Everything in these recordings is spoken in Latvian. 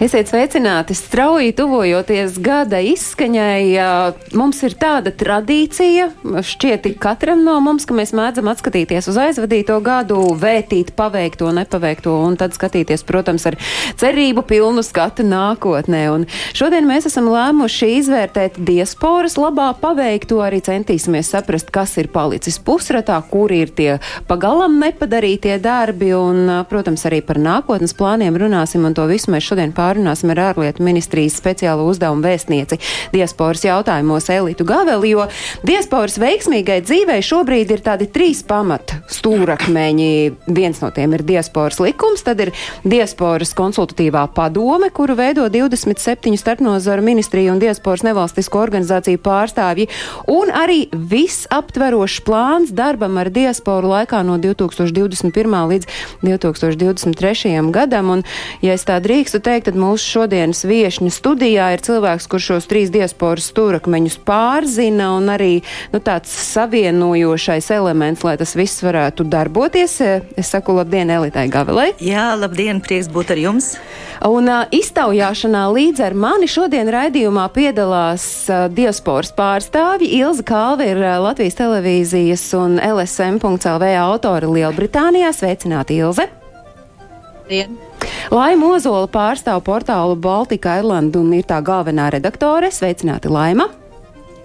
Esiet sveicināti! Strauji tuvojoties gada izskaņai, mums ir tāda tradīcija, šķiet, katram no mums, ka mēs mēdzam atskatīties uz aizvadīto gadu, vērtīt paveikto, nepaveikto un tad skatīties, protams, ar cerību pilnu skatu nākotnē. Un šodien mēs esam lēmuši izvērtēt diasporas labā paveikto, arī centīsimies saprast, kas ir palicis pusratā, kuri ir tie pagalam nepadarītie darbi un, protams, arī par nākotnes plāniem runāsim un to visu mēs šodien pārunāsim ar ārlietu ministrijas speciālo uzdevumu vēstnieci diasporas jautājumos Elitu Gaveli, jo diasporas veiksmīgai dzīvei šobrīd ir tādi trīs pamata stūrakmeņi. Viens no tiem ir diasporas likums, tad ir diasporas konsultatīvā padome, kuru veido 27 starpnozaru ministriju un diasporas nevalstisko organizāciju pārstāvji, un arī visaptverošs plāns darbam ar diasporu laikā no 2021. līdz 2023. gadam. Un, ja es tā drīkstu teikt, tad mūsu šodienas viešņu studijā ir cilvēks, kurš šos trīs diasporas stūrakmeņus pārzina un arī nu, tāds savienojošais elements, lai tas viss varētu darboties. Es saku labdien Elitai Gavelei. Jā, labdien, prieks būt ar jums. Un uh, iztaujāšanā līdz ar mani šodien raidījumā piedalās uh, diasporas pārstāvji. Ilza Kalve ir uh, Latvijas televīzijas un LSM.CLV autora Lielbritānijā. Sveicināti, Ilze! Dien. Laima Ozola pārstāv portālu Baltika Island un ir tā galvenā redaktore. Sveicināti, Laima!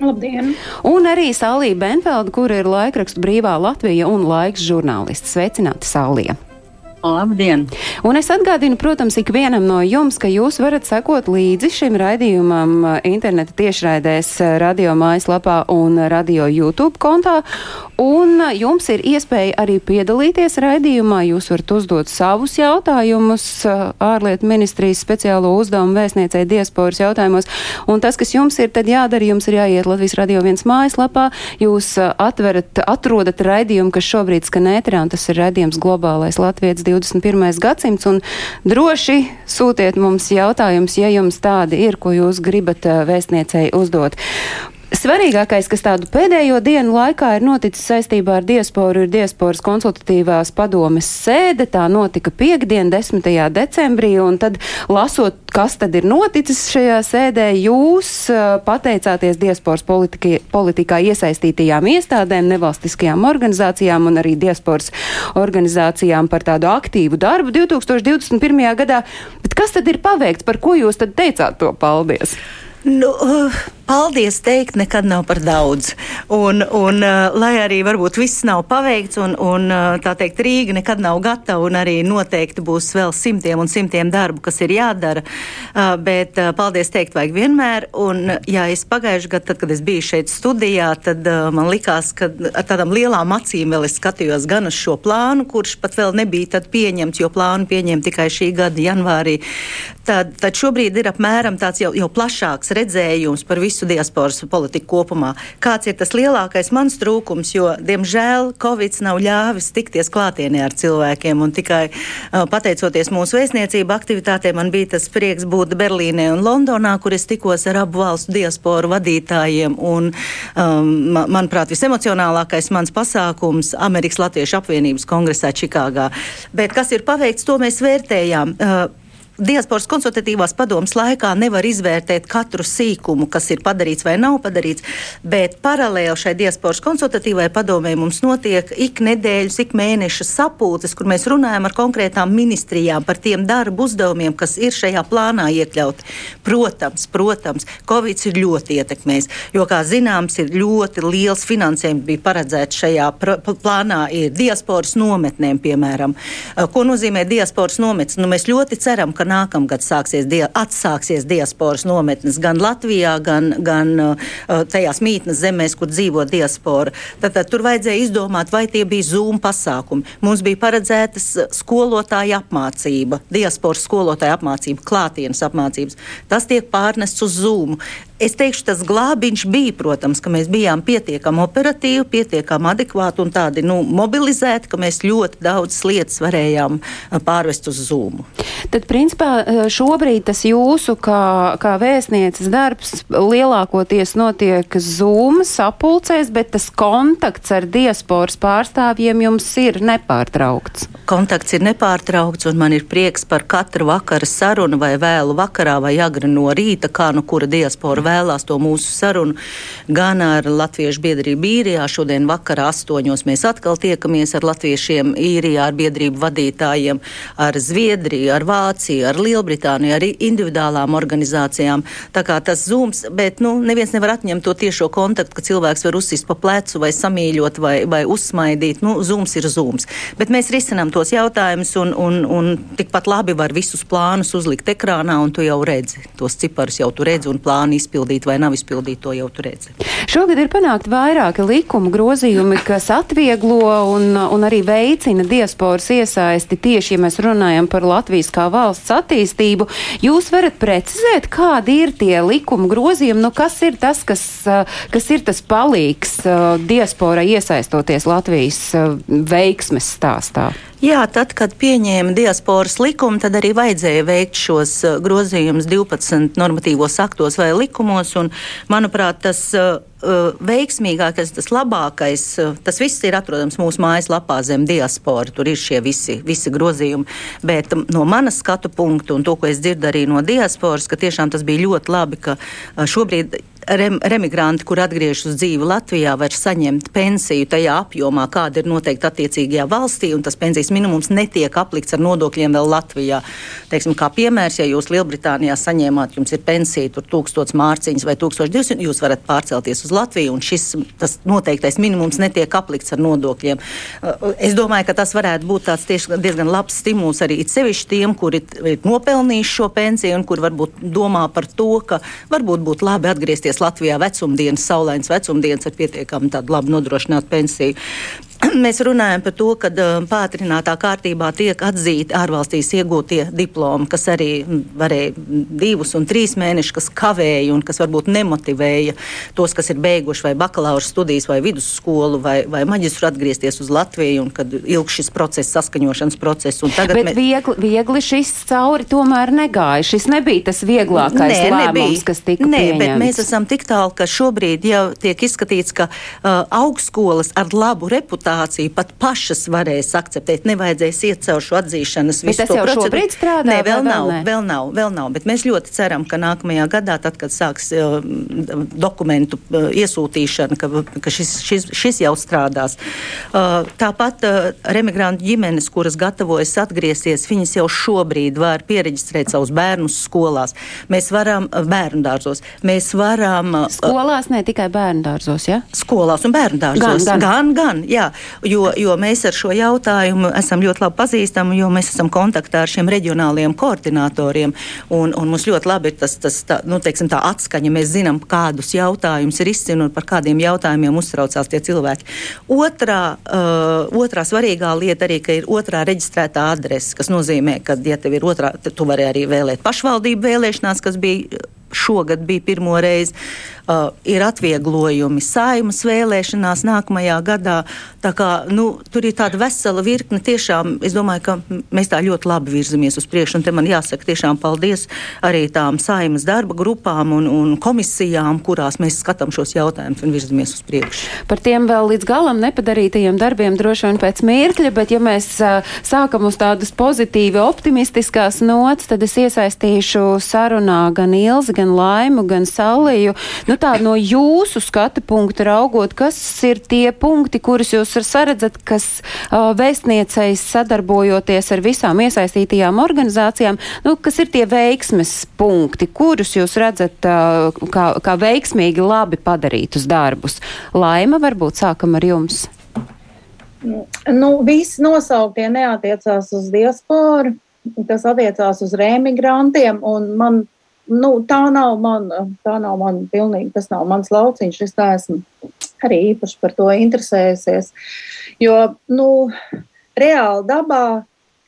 Labdien! Un arī Sālija Benfelda, kur ir laikrakstu brīvā Latvija un laiks žurnālists. Sveicināti, Sālija! Labdien! Un es atgādinu, protams, ikvienam no jums, ka jūs varat sekot līdzi šim raidījumam uh, interneta tiešraidēs uh, radio mājaslapā un radio YouTube kontā. Un uh, jums ir iespēja arī piedalīties raidījumā. Jūs varat uzdot savus jautājumus ārlietu ministrijas speciālo uzdevumu vēstniecei diasporas jautājumos. Un tas, kas jums ir jādara, jums ir jāiet Latvijas radio viens mājaslapā. Jūs atverat, atrodat raidījumu, kas šobrīd skan ēterā, un tas ir raidījums globālais Latvijas 21. gadsimts, droši sūtiet mums jautājumus, ja jums tādi ir, ko jūs gribat vēstniecei uzdot. Svarīgākais, kas tādu pēdējo dienu laikā ir noticis saistībā ar diasporu, ir diasporas konsultatīvās padomes sēde. Tā notika piekdien, 10. decembrī, un tad lasot, kas tad ir noticis šajā sēdē, jūs pateicāties diasporas politika, politikā iesaistītajām iestādēm, nevalstiskajām organizācijām un arī diasporas organizācijām par tādu aktīvu darbu 2021. gadā. Bet kas tad ir paveikts, par ko jūs tad teicāt to paldies? Nu, paldies teikt, nekad nav par daudz. Un, un, uh, lai arī varbūt viss nav paveikts, un, un uh, tā teikt, Rīga nekad nav gatava, un arī noteikti būs vēl simtiem un simtiem darbu, kas ir jādara. Uh, bet paldies teikt vajag vienmēr. Un, ja es pagājušajā gadā, tad, kad es biju šeit studijā, tad man likās, ka ar tādām lielām acīm vēl es skatījos gan uz šo plānu, kurš pat vēl nebija pieņemts, jo plānu pieņem tikai šī gada janvārī. Tad, tad šobrīd ir apmēram tāds jau, jau plašāks redzējums par visu diasporas politiku kopumā. Kāds ir tas lielākais mans trūkums, jo, diemžēl, Covid nav ļāvis tikties klātienē ar cilvēkiem. Tikai uh, pateicoties mūsu vēstniecību aktivitātēm, man bija tas prieks būt Berlīnē un Londonā, kur es tikos ar abu valstu diasporu vadītājiem. Un, um, man, manuprāt, visemocionālākais mans pasākums Amerikas Latviešu apvienības kongresā Čikāgā. Bet kas ir paveikts, to mēs vērtējām. Uh, Diasporas konsultatīvās padomas laikā nevar izvērtēt katru sīkumu, kas ir padarīts vai nav padarīts, bet paralēli šai diasporas konsultatīvai padomē mums notiek ik nedēļas, ik mēneša sapulces, kur mēs runājam ar konkrētām ministrijām par tiem darbu uzdevumiem, kas ir šajā plānā iekļauti. Protams, protams, Covid ir ļoti ietekmējis, jo, kā zināms, ir ļoti liels finansējums bija paredzēts šajā plānā, ir diasporas nometnēm, piemēram. Ko nozīmē diasporas nometnes? Nu, mēs ļoti ceram, ka ka nākamgad sāksies, dia, atsāksies diasporas nometnes gan Latvijā, gan, gan uh, tajās mītnes zemēs, kur dzīvo diaspora. Tad, tad tur vajadzēja izdomāt, vai tie bija Zoom pasākumi. Mums bija paredzētas skolotāja apmācība, diasporas skolotāja apmācība, klātienes apmācības. Tas tiek pārnests uz Zoom. Es teikšu, tas glābiņš bija, protams, ka mēs bijām pietiekami operatīvi, pietiekami adekvāti un tādi nu, mobilizēti, ka mēs ļoti daudz lietas varējām pārvest uz Zoom. Tad, principā, principā eh, šobrīd tas jūsu kā, kā vēstnieces darbs lielākoties notiek Zoom sapulcēs, bet tas kontakts ar diasporas pārstāvjiem jums ir nepārtraukts. Kontakts ir nepārtraukts, un man ir prieks par katru vakara sarunu, vai vēlu vakarā, vai agri no rīta, kā nu kura diaspora vēlās to mūsu sarunu. Gan ar Latviešu biedrību īrijā, šodien vakarā astoņos mēs atkal tiekamies ar latviešiem īrijā, ar biedrību vadītājiem, ar Zviedriju, ar Vāciju, ar Lielbritāniju, ar individuālām organizācijām. Tā kā tas zūms, bet nu, neviens nevar atņemt to tiešo kontaktu, ka cilvēks var uzsist pa plecu vai samīļot vai, vai uzsmaidīt. Nu, zūms ir zūms. Bet mēs risinām tos jautājumus, un, un, un tikpat labi var visus plānus uzlikt ekrānā, un tu jau redzi tos ciparus, jau tu redzi, un plānu izpildīt vai nav izpildīt, to jau tu redzi. Šogad ir panākt vairāki likuma grozījumi, kas atvieglo un, un arī veicina diasporas iesaisti tieši, ja mēs runājam par Latvijas kā valsts attīstību. Jūs varat precizēt, kādi ir tie likuma grozījumi, nu kas ir tas, kas, kas ir tas palīgs diasporai iesaistoties Latvijas veiksmes stāstā? Jā, tad, kad pieņēma diasporas likumu, tad arī vajadzēja veikt šos uh, grozījumus 12 normatīvos aktos vai likumos. Un, manuprāt, tas uh, uh, veiksmīgākais, tas labākais, uh, tas viss ir atrodams mūsu mājaslapā zem diaspora. Tur ir šie visi, visi grozījumi. Bet um, no manas skatu punktu un to, ko es dzirdu arī no diasporas, ka tiešām tas bija ļoti labi, ka uh, šobrīd rem, remigranti, kur atgriežas uz dzīvi Latvijā, var saņemt pensiju tajā apjomā, kāda ir noteikta attiecīgajā valstī, un tas pensijas minimums netiek aplikts ar nodokļiem vēl Latvijā. Teiksim, kā piemērs, ja jūs Lielbritānijā saņēmāt, jums ir pensija tur 1000 mārciņas vai 1200, jūs varat pārcelties uz Latviju, un šis noteiktais minimums netiek aplikts ar nodokļiem. Es domāju, ka tas varētu būt tāds tieši diezgan labs stimuls arī sevišķi tiem, kuri ir nopelnījuši šo pensiju un kur varbūt domā par to, ka varbūt būtu labi atgriezties Latvijā vecumdienas, saulains vecumdienas ar pietiekami labu nodrošinātu pensiju. Mēs runājam par to, ka um, pātrinātā kārtībā tiek atzīti ārvalstīs iegūtie diplomi, kas arī varēja divus un trīs mēnešus, kas kavēja un kas varbūt nemotivēja tos, kas ir beiguši vai bakalaura studijas, vai vidusskolu, vai, vai maģistru atgriezties uz Latviju, un kad ilgs šis process, saskaņošanas process. Bet mē... viegli, viegli šis cauri tomēr negāja. Šis nebija tas vieglākais Nē, lēmums, nebija. kas tika Nē, pieņemts. bet mēs esam tik tālu, ka šobrīd jau tiek izskatīts, ka uh, augstskolas ar labu reputāciju reputāciju pat pašas varēs akceptēt. Nevajadzēs iet caur šo atzīšanas visu bet to procedūru. šobrīd strādā? Nē, vēl, vēl nav, ne? vēl nav, vēl nav, bet mēs ļoti ceram, ka nākamajā gadā, tad, kad sāks uh, dokumentu uh, iesūtīšana, ka, ka šis, šis, šis jau strādās. Uh, tāpat uh, remigrantu ģimenes, kuras gatavojas atgriezties, viņas jau šobrīd var pieregistrēt savus bērnus skolās. Mēs varam bērnu dārzos. Mēs varam. Skolās ne tikai bērnu dārzos, ja? Skolās un bērnu dārzos. Gan, gan. gan, gan jā jo, jo mēs ar šo jautājumu esam ļoti labi pazīstami, jo mēs esam kontaktā ar šiem reģionāliem koordinatoriem. Un, un mums ļoti labi ir tas, tas tā, nu, teiksim, tā atskaņa. Mēs zinām, kādus jautājumus ir izcīnīti un par kādiem jautājumiem uztraucās tie cilvēki. Otrā, uh, otrā svarīgā lieta arī, ka ir otrā reģistrētā adrese, kas nozīmē, ka, ja tev ir otrā, tu vari arī vēlēt pašvaldību vēlēšanās, kas bija šogad bija pirmo reizi. Uh, ir atvieglojumi saimas vēlēšanās nākamajā gadā. Tā kā, nu, tur ir tāda vesela virkne. Tiešām es domāju, ka mēs tā ļoti labi virzamies uz priekšu. Un te man jāsaka tiešām paldies arī tām saimas darba grupām un, un komisijām, kurās mēs skatām šos jautājumus un virzamies uz priekšu. Par tiem vēl līdz galam nepadarītajiem darbiem droši vien pēc mirkļa, bet ja mēs uh, sākam uz tādas pozitīvi optimistiskās nots, tad es iesaistīšu sarunā gan Ilzi, gan Laimu, gan Saliju. Nu, tā no jūsu skatu punkta raugot, kas ir tie punkti, kurus jūs saredzat, kas uh, vēstnieceis sadarbojoties ar visām iesaistītajām organizācijām, nu, kas ir tie veiksmes punkti, kurus jūs redzat uh, kā, kā veiksmīgi labi padarītus darbus? Laima, varbūt sākam ar jums. Nu, visi nosauktie neatiecās uz diasporu, tas attiecās uz remigrantiem, man nu, tā nav man, tā nav man pilnīgi, tas nav mans lauciņš. Es neesmu arī īpaši par to interesējusies. Jo, nu, reāli dabā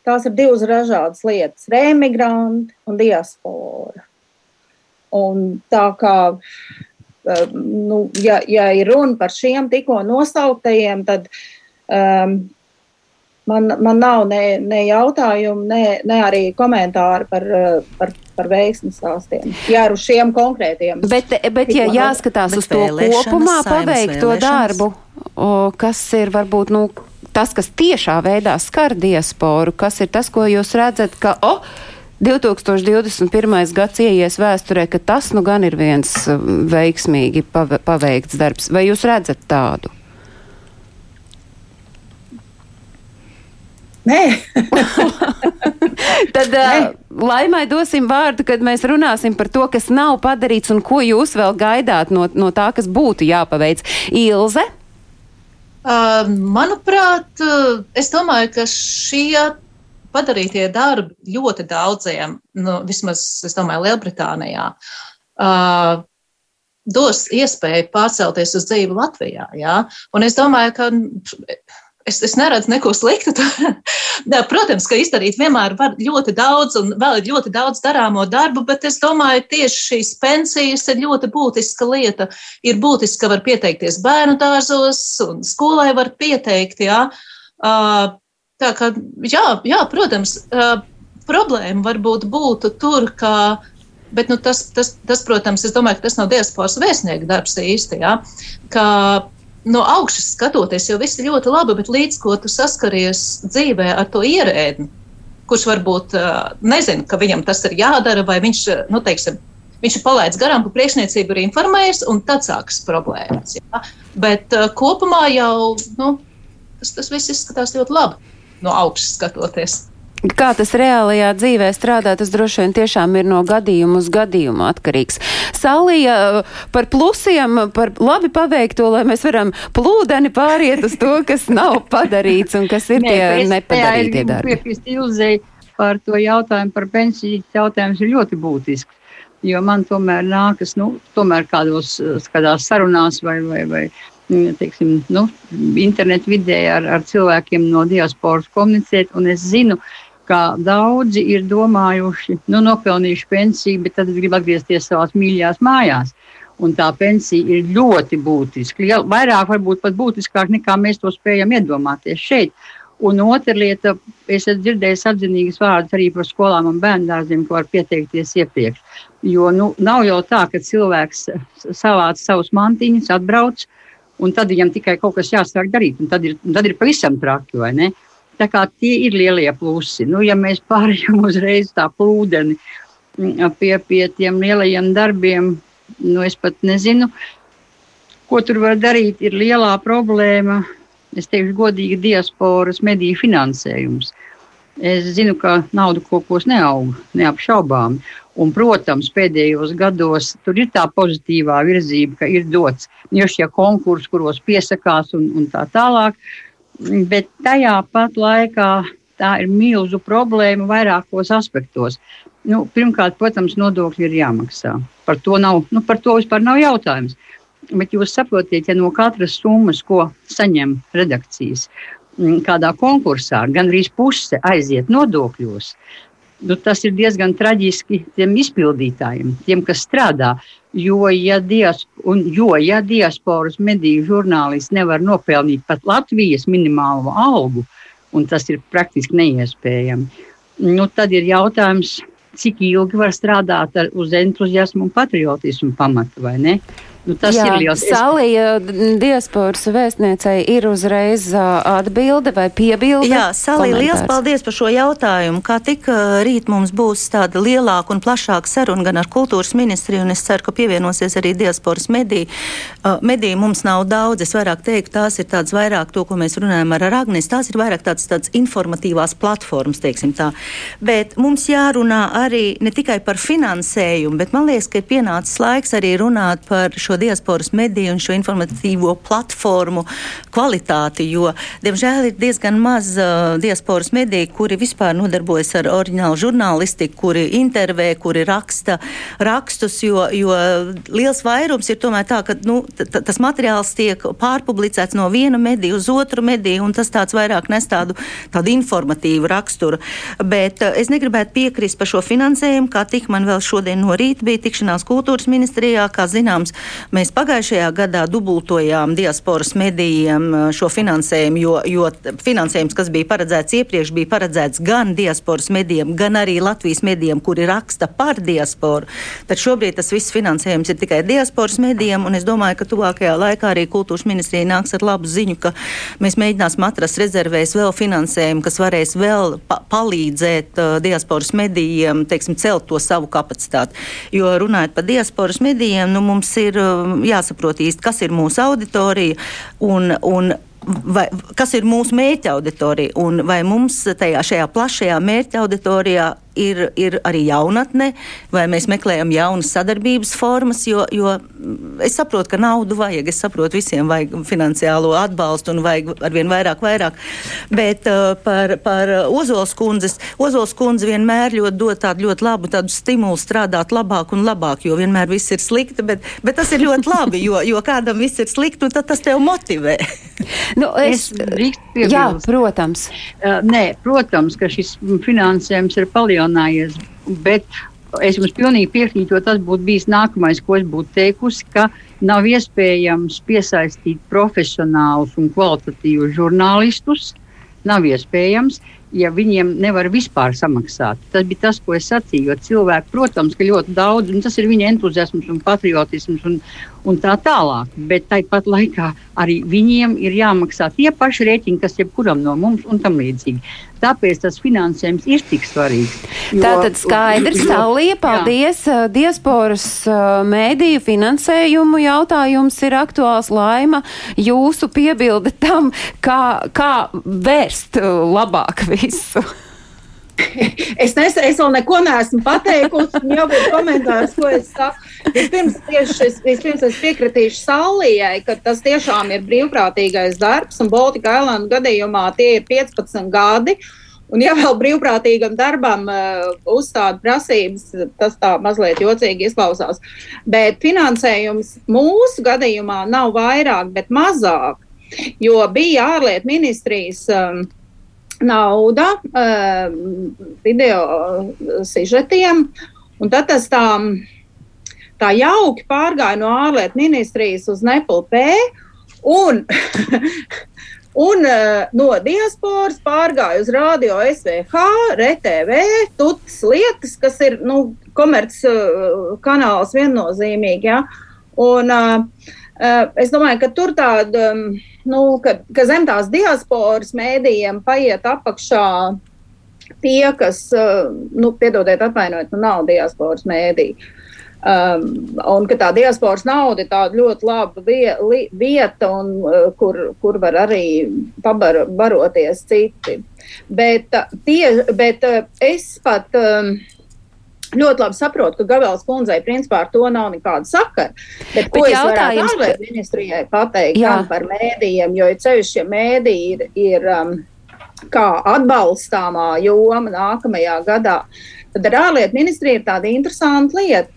tās ir divas dažādas lietas - remigranti un diaspora. Un tā kā, nu, ja, ja ir runa par šiem tikko nosauktajiem, tad um, man, man nav ne, ne jautājumu, ne, ne arī komentāru par, par, par veiksmes stāstiem. Jā, ar šiem konkrētiem. Bet, bet ja jāskatās uz to kopumā paveikto darbu, o, kas ir varbūt, nu, tas, kas tiešā veidā skar diasporu, kas ir tas, ko jūs redzat, ka, o, oh, 2021. gads ieies vēsturē, ka tas nu gan ir viens um, veiksmīgi paveikts darbs. Vai jūs redzat tādu? Nē. Tad Nē. Laimai dosim vārdu, kad mēs runāsim par to, kas nav padarīts un ko jūs vēl gaidāt no, no tā, kas būtu jāpaveic. Ilze? Uh, manuprāt, uh, es domāju, ka šie padarītie darbi ļoti daudziem, nu, vismaz, es domāju, Lielbritānijā, uh, dos iespēju pārcelties uz dzīvi Latvijā. Ja? Un es domāju, ka es, es neredzu neko sliktu. Jā, protams, ka izdarīt vienmēr var ļoti daudz, un vēl ir ļoti daudz darāmo darbu, bet es domāju, tieši šīs pensijas ir ļoti būtiska lieta. Ir būtiski, ka var pieteikties bērnu dārzos, un skolai var pieteikt. Jā. Tā kā, jā, jā, protams, problēma varbūt būtu tur, ka, bet nu, tas, tas, tas, protams, ka tas nav diasporas vēstnieku darbs īsti, jā, ka no augšas skatoties jau viss ir ļoti labi, bet līdz ko tu saskaries dzīvē ar to ierēdni, kurš varbūt uh, nezina, ka viņam tas ir jādara, vai viņš, nu, teiksim, viņš ir palaidis garām, ka priekšniecība ir informējusi, un tad sākas problēmas. Jā. Bet uh, kopumā jau nu, tas, tas viss izskatās ļoti labi no augšas skatoties. Kā tas reālajā dzīvē strādā, tas droši vien tiešām ir no gadījuma uz gadījumu atkarīgs. Salija par plusiem, par labi paveikto, lai mēs varam plūdeni pāriet uz to, kas nav padarīts un kas ir Nē, tie nepadarītie darbi. Ilzei par to jautājumu par pensiju jautājums ir ļoti būtisks. Jo man tomēr nākas, nu, tomēr kādos, kādās sarunās vai, vai, vai teiksim, nu, internetu vidē ar, ar cilvēkiem no diasporas komunicēt. Es zinu, ka daudzi ir domājuši, nu, nopelnījuši pensiju, bet tad grib atgriezties savās mīļajās mājās. Un tā pensija ir ļoti būtiska. Liel, vairāk, varbūt pat būtiskāk nekā mēs to spējam iedomāties šeit. Un otra lieta, es esmu dzirdējis atzinīgas vārdas arī par skolām un bērngārziem, ko var pieteikties iepriekš. Jo nu, nav jau tā, ka cilvēks savāc savus mantiņus, atbrauc, un tad viņam tikai kaut kas jāsāk darīt, un tad ir, un tad ir pavisam traki, vai ne? Tā kā tie ir lielie plusi. Nu, ja mēs pārējām uzreiz tā plūdeni mm, pie, pie tiem lielajiem darbiem, nu, es pat nezinu, ko tur var darīt. Ir lielā problēma, es teikšu, godīgi diasporas mediju finansējums. Es zinu, ka nauda kokos neaug, neapšaubām. Un, protams, pēdējos gados tur ir tā pozitīvā virzība, ka ir dots jau šie konkursi, kuros piesakās un, un tā tālāk. Bet tajā pat laikā tā ir milzu problēma vairākos aspektos. Nu, pirmkārt, protams, nodokļi ir jāmaksā. Par to, nav, nu, par to vispār nav jautājums. Bet jūs saprotiet, ja no katras summas, ko saņem redakcijas, kādā konkursā, gandrīz puse aiziet nodokļos, nu, tas ir diezgan traģiski tiem izpildītājiem, tiem, kas strādā. Jo, ja, dias, un, jo, ja diasporas mediju žurnālisti nevar nopelnīt pat Latvijas minimālo algu, un tas ir praktiski neiespējami, nu, tad ir jautājums, cik ilgi var strādāt ar, uz entuziasmu un patriotismu pamata, vai ne? Nu, tas Jā, ir liels. Salija diasporas vēstniecei ir uzreiz atbilde vai piebilde. Jā, Salija, liels paldies par šo jautājumu. Kā tik rīt mums būs tāda lielāka un plašāka saruna gan ar kultūras ministriju, un es ceru, ka pievienosies arī diasporas mediju. Uh, mediju mums nav daudz, es vairāk teiktu, tās ir tādas vairāk to, ko mēs runājam ar Agnes, tās ir vairāk tādas, tādas informatīvās platformas, teiksim tā. Bet mums jārunā arī ne tikai par finansējumu, bet man liekas, ka ir pienācis laiks arī runāt par šo šo diasporas mediju un šo informatīvo platformu kvalitāti, jo, diemžēl, ir diezgan maz uh, diasporas mediju, kuri vispār nodarbojas ar oriģinālu žurnālistiku, kuri intervē, kuri raksta rakstus, jo, jo liels vairums ir tomēr tā, ka nu, tas materiāls tiek pārpublicēts no viena medija uz otru mediju, un tas tāds vairāk nes tādu, tādu informatīvu raksturu. Bet uh, es negribētu piekrist par šo finansējumu, kā tik man vēl šodien no rīta bija tikšanās kultūras ministrijā, kā zināms, Mēs pagājušajā gadā dubultojām diasporas medijiem uh, šo finansējumu, jo, jo finansējums, kas bija paredzēts iepriekš, bija paredzēts gan diasporas medijiem, gan arī Latvijas medijiem, kuri raksta par diasporu. Tad šobrīd tas viss finansējums ir tikai diasporas medijiem, un es domāju, ka tuvākajā laikā arī kultūras ministrija nāks ar labu ziņu, ka mēs mēģināsim atrast rezervēs vēl finansējumu, kas varēs vēl pa palīdzēt uh, diasporas medijiem, teiksim, celt to savu kapacitāti. Jo runājot par diasporas medijiem, nu, mums ir uh, jāsaprot īsti, kas ir mūsu auditorija un, un vai, kas ir mūsu mērķa auditorija un vai mums tajā šajā plašajā mērķa auditorijā ir, ir arī jaunatne, vai mēs meklējam jaunas sadarbības formas, jo, jo es saprotu, ka naudu vajag, es saprotu, visiem vajag finansiālo atbalstu un vajag arvien vairāk, vairāk. Bet uh, par, par Ozols kundzes, Ozols kundze vienmēr ļoti dod tādu ļoti labu tādu stimulu strādāt labāk un labāk, jo vienmēr viss ir slikti, bet, bet tas ir ļoti labi, jo, jo kādam viss ir slikti, un tad tas tev motivē. nu, es, es jā, protams. Uh, nē, protams, ka šis finansējums ir palielināts palielinājies. Bet es jums pilnīgi piekrītu, jo tas būtu bijis nākamais, ko es būtu teikusi, ka nav iespējams piesaistīt profesionālus un kvalitatīvus žurnālistus. Nav iespējams, ja viņiem nevar vispār samaksāt. Tas bija tas, ko es sacīju. Jo cilvēki, protams, ka ļoti daudz, un tas ir viņa entuziasms un patriotisms un, un tā tālāk. Bet tāpat laikā arī viņiem ir jāmaksā tie paši rēķini, kas jebkuram no mums un tam līdzīgi. Tāpēc tas finansējums ir tik svarīgs. Jo, Tā tad skaidrs, Salija, paldies. Jā. Diasporas mēdīju finansējumu jautājums ir aktuāls laima. Jūsu piebilde tam, kā, kā vērst labāk visu. Es, nes, es vēl neko neesmu pateikusi. Jau bija komentārs, ko es saku. Vispirms, tieši, es, vispirms es piekritīšu Saulijai, ka tas tiešām ir brīvprātīgais darbs, un Baltika Island gadījumā tie ir 15 gadi. Un, ja vēl brīvprātīgam darbam uh, uzstāda prasības, tas tā mazliet jocīgi izklausās. Bet finansējums mūsu gadījumā nav vairāk, bet mazāk. Jo bija ārlietu ministrijas um, nauda uh, video sižetiem, un tad tas tā, tā jauki pārgāja no ārlietu ministrijas uz NPLP. Un, un uh, no diasporas pārgāja uz radio SVH, RTV, tutas lietas, kas ir nu, komerc uh, kanāls viennozīmīgi. Ja? Un, uh, uh, es domāju, ka tur tāda. Um, nu, ka, ka zem tās diasporas mēdījiem paiet apakšā tie, kas, uh, nu, piedodiet, atvainojiet, nu, nav diasporas mēdī. Um, un ka tā diasporas nauda ir tāda ļoti laba vie, li, vieta, un, uh, kur, kur var arī pabaroties citi. Bet, uh, tie, bet es pat. Um, ļoti labi saprotu, ka Gavēls kundzei principā ar to nav nekāda sakara. Bet, ko Bet es varētu ārlietu ministrijai pateikt par mēdījiem, jo ir ceļš, ja mēdī ir, ir um, kā atbalstāmā joma nākamajā gadā, tad ar ārlietu ministriju ir tāda interesanta lieta.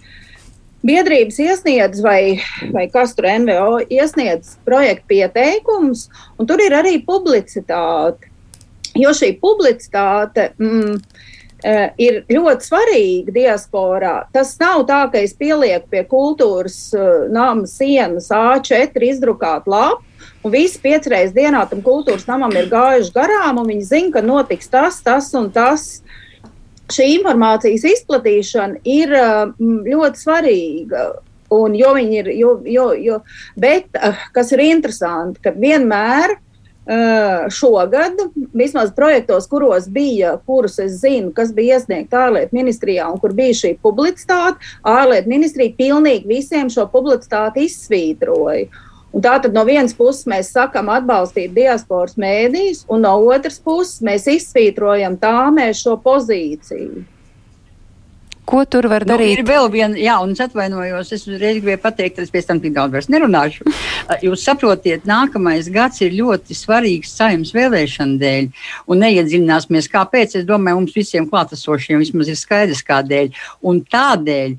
Biedrības iesniedz, vai, vai kas tur NVO iesniedz projektu pieteikumus, un tur ir arī publicitāte. Jo šī publicitāte mm, Uh, ir ļoti svarīga diasporā. Tas nav tā, ka es pielieku pie kultūras uh, nama sienas A4 izdrukāt lapu, un visi piecreiz dienā tam kultūras namam ir gājuši garām, un viņi zina, ka notiks tas, tas un tas. Šī informācijas izplatīšana ir uh, ļoti svarīga. Un, jo viņi ir, jo, jo, jo, bet, kas ir interesanti, ka vienmēr uh, Šogad, vismaz projektos, kuros bija, kurus es zinu, kas bija iesniegti ārlietu ministrijā un kur bija šī publicitāte, ārlietu ministrija pilnīgi visiem šo publicitāti izsvītroja. Un tātad no vienas puses mēs sakām atbalstīt diasporas mēdīs, un no otras puses mēs izsvītrojam tā mēs šo pozīciju. Ko tur var nu, darīt? Nu, ir vēl viena, jā, un es atvainojos, es uzreiz gribēju pateikt, ka es pēc tam tik daudz vairs nerunāšu. Jūs saprotiet, nākamais gads ir ļoti svarīgs saimnes vēlēšana dēļ, un neiedziļināsimies, kāpēc. Es domāju, mums visiem klātesošiem vismaz ir skaidrs, kādēļ. Un tādēļ,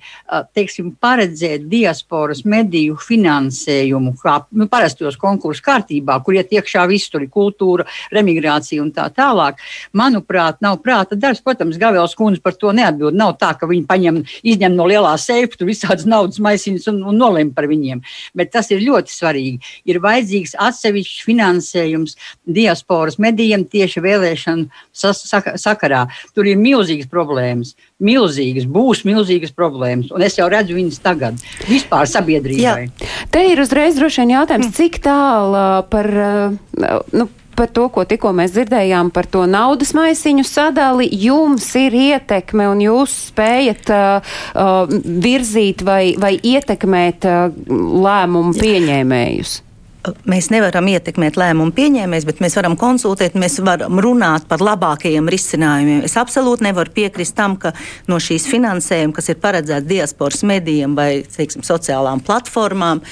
teiksim, paredzēt diasporas mediju finansējumu, kā nu, parastos konkursu kārtībā, kur iet iekšā ir kultūra, remigrācija un tā tālāk, manuprāt, nav prāta darbs. Protams, Gavēls kundze par to neatbild. Nav tā, ka viņi viņi paņem, izņem no lielā seifa, tur visādas naudas maisiņas un, un nolem par viņiem. Bet tas ir ļoti svarīgi. Ir vajadzīgs atsevišķs finansējums diasporas medijiem tieši vēlēšanu sakarā. Tur ir milzīgas problēmas. Milzīgas, būs milzīgas problēmas, un es jau redzu viņas tagad vispār sabiedrībai. Jā. Te ir uzreiz droši vien jautājums, cik tālu par, nu, par to, ko tikko mēs dzirdējām par to naudas maisiņu sadali, jums ir ietekme un jūs spējat uh, uh, virzīt vai, vai ietekmēt uh, lēmumu pieņēmējus? Mēs nevaram ietekmēt lēmumu pieņēmējus, bet mēs varam konsultēt, mēs varam runāt par labākajiem risinājumiem. Es absolūti nevaru piekrist tam, ka no šīs finansējuma, kas ir paredzēts diasporas medijiem vai teiksim, sociālām platformām,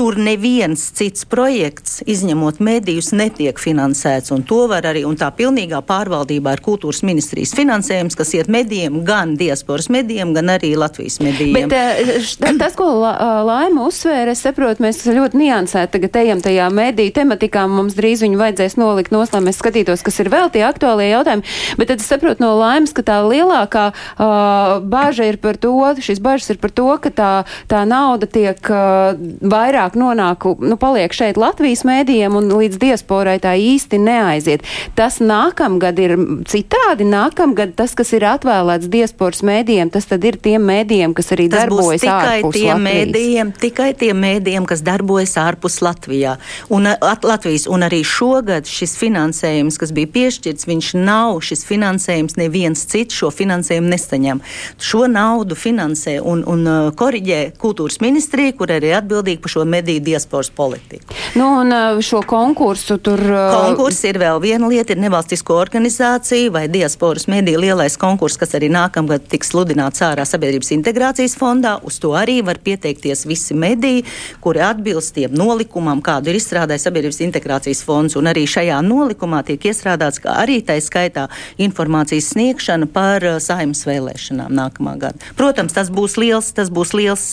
Tur neviens cits projekts, izņemot medijus, netiek finansēts. To var arī, un tā pilnīgā pārvaldībā ir kultūras ministrijas finansējums, kas iet medijiem, gan diasporas medijiem, gan arī Latvijas medijiem. Bet eh, tas, ko Laima uzsvēra, es saprotu, mēs ļoti niansēti tagad ejam tajā mediju tematikā, mums drīz viņu vajadzēs nolikt nos, lai mēs skatītos, kas ir vēl tie aktuālie jautājumi. Bet tad es saprotu no Laimas, ka tā lielākā uh, bāža ir par to, šīs bažas ir par to, ka tā, tā nauda tiek uh, vairāk vairāk nonāk, nu, paliek šeit Latvijas mēdījiem un līdz diasporai tā īsti neaiziet. Tas nākamgad ir citādi. Nākamgad tas, kas ir atvēlēts diasporas mēdījiem, tas tad ir tiem mēdījiem, kas arī tas darbojas tikai ārpus tiem Latvijas. Mēdījiem, tikai tiem mēdījiem, kas darbojas ārpus Latvijā. Un, at, Latvijas, un arī šogad šis finansējums, kas bija piešķirts, viņš nav šis finansējums, neviens cits šo finansējumu nesaņem. Šo naudu finansē un, un koriģē kultūras ministrija, kur arī atbildīga par šo mediju diasporas politiku. Nu, un uh, šo konkursu tur. Uh, Konkurs ir vēl viena lieta, ir nevalstisko organizāciju vai diasporas mediju lielais konkurss, kas arī nākamgad tiks sludināts ārā sabiedrības integrācijas fondā. Uz to arī var pieteikties visi mediji, kuri atbilst tiem nolikumam, kādu ir izstrādājis sabiedrības integrācijas fonds. Un arī šajā nolikumā tiek iestrādāts, ka arī tā skaitā informācijas sniegšana par uh, saimnes vēlēšanām nākamā gada. Protams, tas būs liels, tas būs liels,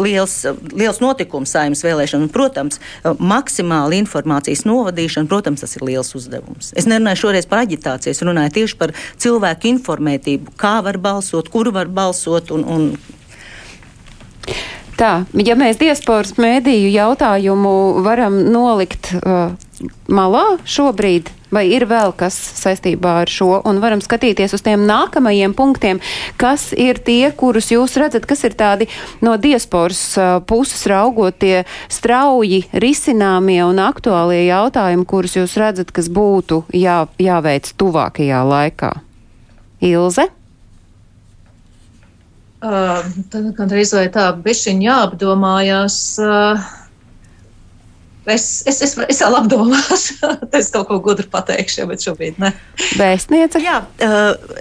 liels, liels notikums saimnes vēlēšanu. Un, protams, uh, maksimāli informācijas novadīšana, protams, tas ir liels uzdevums. Es nerunāju šoreiz par aģitāciju, es runāju tieši par cilvēku informētību, kā var balsot, kur var balsot un, un Tā, ja mēs diasporas mēdīju jautājumu varam nolikt uh, malā šobrīd, vai ir vēl kas saistībā ar šo, un varam skatīties uz tiem nākamajiem punktiem, kas ir tie, kurus jūs redzat, kas ir tādi no diasporas puses raugotie strauji risināmie un aktuālie jautājumi, kurus jūs redzat, kas būtu jā, jāveic tuvākajā laikā. Ilze? Uh, tad gan reiz vai tā bišķiņ jāapdomājās. Uh, Es, es, es, es vēl apdomāšu, es kaut ko gudru pateikšu, bet šobrīd ne. Vēstniece? Jā,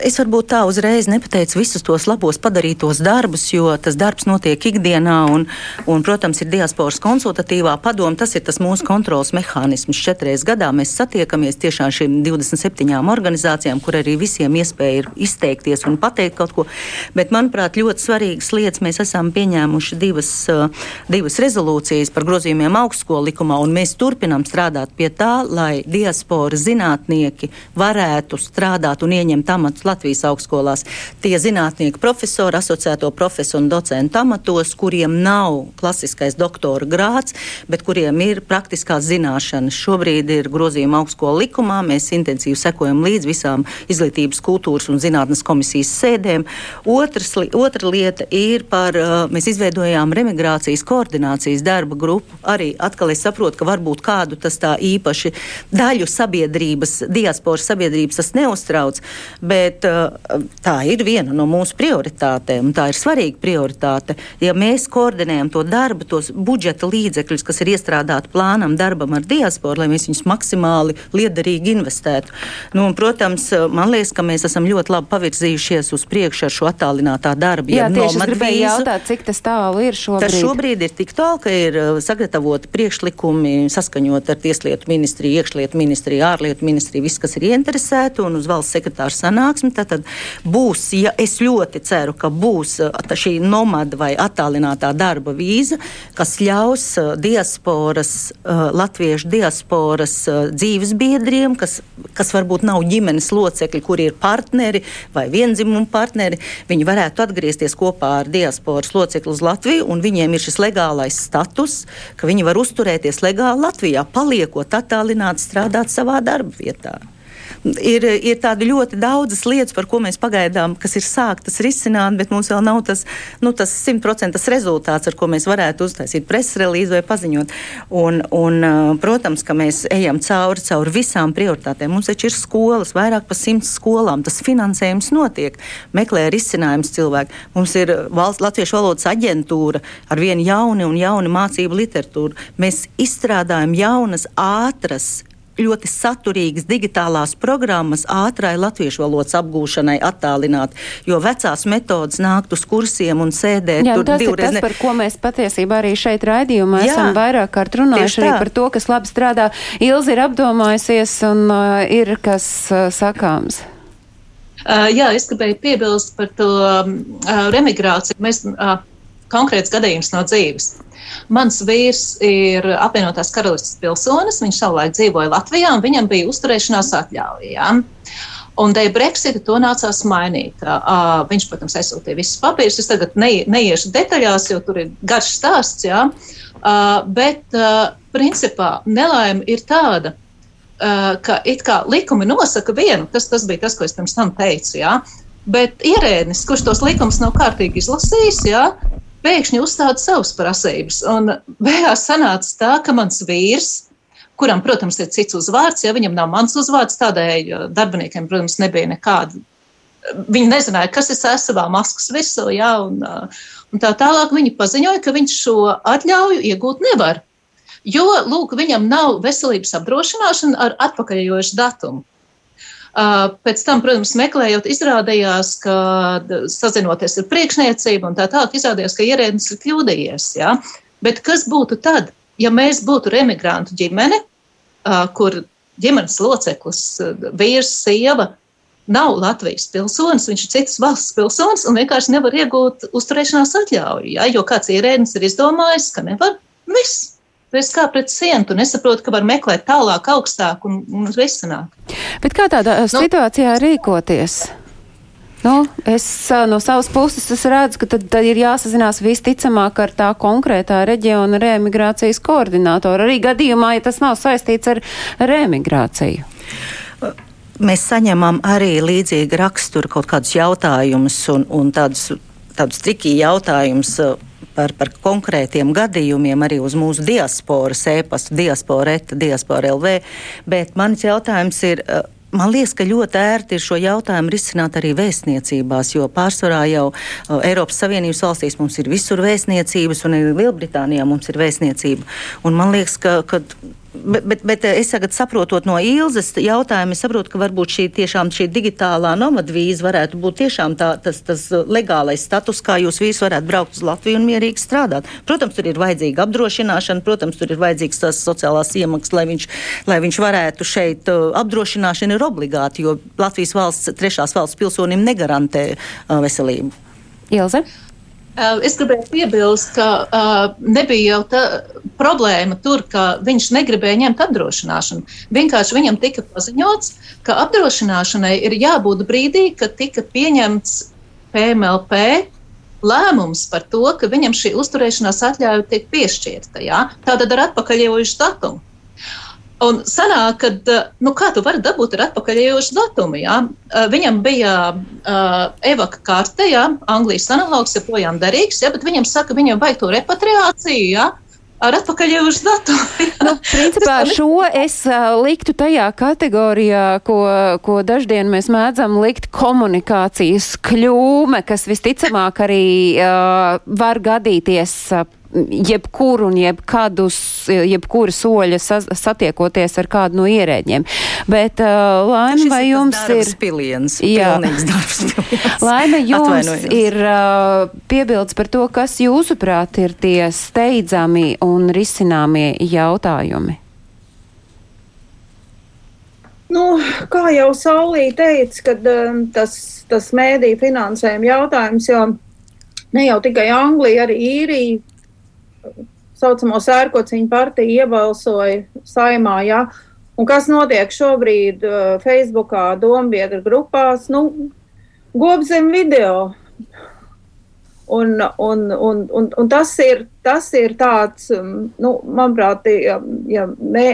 es varbūt tā uzreiz nepateicu visus tos labos padarītos darbus, jo tas darbs notiek ikdienā, un, un protams, ir diasporas konsultatīvā padoma. Tas ir tas mūsu kontrols mehānisms. Četreiz gadā mēs satiekamies tiešām šīm 27 organizācijām, kur arī visiem iespēja ir izteikties un pateikt kaut ko. Bet, manuprāt, ļoti svarīgas lietas mēs esam pieņēmuši divas, divas rezolūcijas par grozījumiem augstskolu likumā un mēs turpinām strādāt pie tā, lai diaspora zinātnieki varētu strādāt un ieņemt amatus Latvijas augstskolās. Tie zinātnieki, profesori, asociēto profesoru un docentu amatos, kuriem nav klasiskais doktora grāds, bet kuriem ir praktiskās zināšanas. Šobrīd ir grozījuma augstskola likumā, mēs intensīvi sekojam līdz visām izglītības, kultūras un zinātnes komisijas sēdēm. Otrs, otra lieta ir par, mēs izveidojām remigrācijas koordinācijas darba grupu. Arī atkal es saprotu, saprot, ka varbūt kādu tas tā īpaši daļu sabiedrības, diasporas sabiedrības tas neuztrauc, bet uh, tā ir viena no mūsu prioritātēm, un tā ir svarīga prioritāte. Ja mēs koordinējam to darbu, tos budžeta līdzekļus, kas ir iestrādāti plānam darbam ar diasporu, lai mēs viņus maksimāli liederīgi investētu. Nu, un, protams, man liekas, ka mēs esam ļoti labi pavirzījušies uz priekšu ar šo attālinātā darbu. Jā, tieši es gribēju jautāt, cik tas tālu ir šobrīd. Tas šobrīd ir tik tālu, ka ir uh, sagatavoti pasākumi saskaņot ar Tieslietu ministriju, iekšlietu ministriju, ārlietu ministriju, viss, kas ir ieinteresēti un uz valsts sekretāra sanāksmi. Tad būs, ja es ļoti ceru, ka būs šī nomada vai attālinātā darba vīza, kas ļaus diasporas, latviešu diasporas dzīves biedriem, kas, kas varbūt nav ģimenes locekļi, kuri ir partneri vai vienzimumu partneri, viņi varētu atgriezties kopā ar diasporas locekli uz Latviju, un viņiem ir šis legālais status, ka viņi var uzturēties legāli Latvijā, paliekot attālināti strādāt savā darba vietā ir, ir tādi ļoti daudzas lietas, par ko mēs pagaidām, kas ir sāktas risināt, bet mums vēl nav tas, nu, tas simtprocentas rezultāts, ar ko mēs varētu uztaisīt preses relīzi vai paziņot. Un, un, protams, ka mēs ejam cauri, cauri visām prioritātēm. Mums taču ir skolas, vairāk par simts skolām, tas finansējums notiek, meklē risinājumus cilvēki. Mums ir valsts latviešu valodas aģentūra ar vienu jaunu un jaunu mācību literatūru. Mēs izstrādājam jaunas, ātras ļoti saturīgas digitālās programmas ātrai latviešu valodas apgūšanai attālināt, jo vecās metodas nākt uz kursiem un sēdēt Jā, tur tas divreiz. ir tas, par ko mēs patiesībā arī šeit raidījumā Jā, esam vairāk kārt runājuši arī par to, kas labi strādā. Ilzi ir apdomājusies un uh, ir kas uh, sakāms. Uh, jā, es gribēju piebilst par to um, uh, remigrāciju. Mēs, uh, konkrēts gadījums no dzīves. Mans vīrs ir apvienotās karalistas pilsonis, viņš savulaik dzīvoja Latvijā, un viņam bija uzturēšanās atļauja. Ja? Un dēļ Brexita to nācās mainīt. Uh, viņš, protams, aizsūtīja visus papīrus. Es tagad ne, neiešu detaļās, jo tur ir garš stāsts. Ja? Uh, bet, uh, principā, nelaime ir tāda, uh, ka it kā likumi nosaka vienu, tas, tas bija tas, ko es pirms tam teicu. Ja? Bet ierēdnis, kurš tos likumus nav kārtīgi izlasījis, ja, pēkšņi uzstāda savas prasības. Un beigās sanāca tā, ka mans vīrs, kuram, protams, ir cits uzvārds, ja viņam nav mans uzvārds, tādēļ darbiniekiem, protams, nebija nekāda. Viņi nezināja, kas es esmu savā maskas virsū, ja, un, un tā tālāk viņi paziņoja, ka viņš šo atļauju iegūt nevar. Jo, lūk, viņam nav veselības apdrošināšana ar atpakaļojošu datumu. Pēc tam, protams, meklējot, izrādījās, ka sazinoties ar priekšniecību un tā tālāk, izrādījās, ka ierēdnis ir kļūdījies. Ja? Bet kas būtu tad, ja mēs būtu remigrantu ģimene, kur ģimenes loceklis, vīrs, sieva nav Latvijas pilsonis, viņš ir citas valsts pilsonis un vienkārši nevar iegūt uzturēšanās atļauju, ja? jo kāds ierēdnis ir izdomājis, ka nevar. Viss. Tu esi kā pret sienu, tu nesaproti, ka var meklēt tālāk, augstāk un, un risināt. Bet kā tādā nu, situācijā rīkoties? Nu, es no savas puses redzu, ka tad, tad ir jāsazinās visticamāk ar tā konkrētā reģiona reemigrācijas koordinātoru. Arī gadījumā, ja tas nav saistīts ar reemigrāciju. Mēs saņemam arī līdzīgu raksturu kaut kādus jautājumus un, un tādus, tādus trikī jautājumus par, par konkrētiem gadījumiem arī uz mūsu diasporas e-pastu, diaspora, eta, diaspora LV. Bet mans jautājums ir. Uh, Man liekas, ka ļoti ērti ir šo jautājumu risināt arī vēstniecībās, jo pārsvarā jau uh, Eiropas Savienības valstīs mums ir visur vēstniecības, un arī Lielbritānijā mums ir vēstniecība. Un man liekas, ka, ka Bet, bet, bet es tagad saprotot no Ilzas jautājumu, es saprotu, ka varbūt šī tiešām šī digitālā nomadvīza varētu būt tiešām tā, tas, tas legālais status, kā jūs vīrs varētu braukt uz Latviju un mierīgi strādāt. Protams, tur ir vajadzīga apdrošināšana, protams, tur ir vajadzīgs tas sociālās iemaksas, lai viņš, lai viņš varētu šeit uh, apdrošināšana ir obligāti, jo Latvijas valsts, trešās valsts pilsonim negarantē veselību. Ilze? Es gribēju piebilst, ka uh, nebija jau tā problēma tur, ka viņš negribēja ņemt apdrošināšanu. Vienkārši viņam tika paziņots, ka apdrošināšanai ir jābūt brīdī, kad tika pieņemts PMLP lēmums par to, ka viņam šī uzturēšanās atļauja tiek piešķirta. Ja? Tātad ar atpakaļējošu datumu. Un sanāk, ka, nu, kā tu vari dabūt ar atpakaļējošu datumu, jā? Viņam bija uh, evaka karte, jā, Anglijas analogs joprojām derīgs, jā, bet viņam saka, viņam vajag to repatriāciju, jā, ar atpakaļējušu datumu. nu, principā šo es liktu tajā kategorijā, ko, ko daždien mēs mēdzam likt komunikācijas kļūme, kas visticamāk arī uh, var gadīties jebkuru un jebkadus, jebkura soļa sa, satiekoties ar kādu no ierēģiem. Bet, uh, Laima, vai jums ir. Piliens, Jā, darbs piliens. Laima, jums ir uh, piebildes par to, kas jūsuprāt ir tie steidzami un risināmie jautājumi. Nu, kā jau Saulī teica, kad um, tas, tas mēdī finansējuma jautājums, jo ne jau tikai Anglija, arī īrija saucamo sērkociņu partiju iebalsoja saimā, jā. Un kas notiek šobrīd uh, Facebookā, dombiedru grupās, nu, gobzem video. Un, un, un, un, un tas, ir, tas ir tāds, um, nu, manuprāt, ja, ja mē,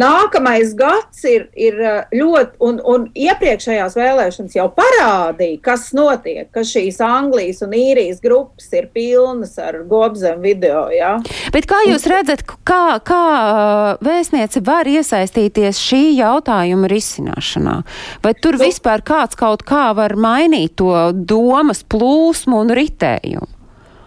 nākamais gads ir, ir uh, ļoti, un, un iepriekšējās vēlēšanas jau parādīja, kas notiek, ka šīs Anglijas un īrijas grupas ir pilnas ar gobzem video. Ja? Bet kā jūs redzat, kā, kā uh, vēstniece var iesaistīties šī jautājuma risināšanā? Vai tur Nu- vispār kāds kaut kā var mainīt to domas plūsmu un ritējumu?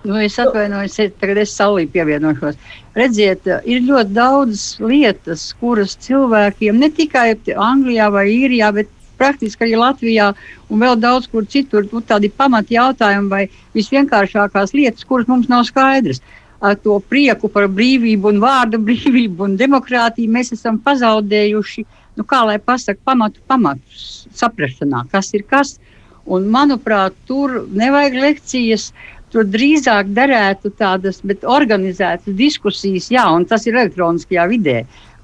Nu, es atvainojos, tagad es saulī pievienošos. Redziet, ir ļoti daudz lietas, kuras cilvēkiem ne tikai Anglijā vai Īrijā, bet praktiski arī Latvijā un vēl daudz kur citur, nu, tādi pamat jautājumi vai visvienkāršākās lietas, kuras mums nav skaidrs. Ar to prieku par brīvību un vārdu brīvību un demokrātiju mēs esam pazaudējuši, nu, kā lai pasaka, pamatu pamatus saprašanā, kas ir kas. Un, manuprāt, tur nevajag lekcijas. Tur drīzāk derētu tādas, organizētas diskusijas, jā, un tas ir elektroniskajā vidē,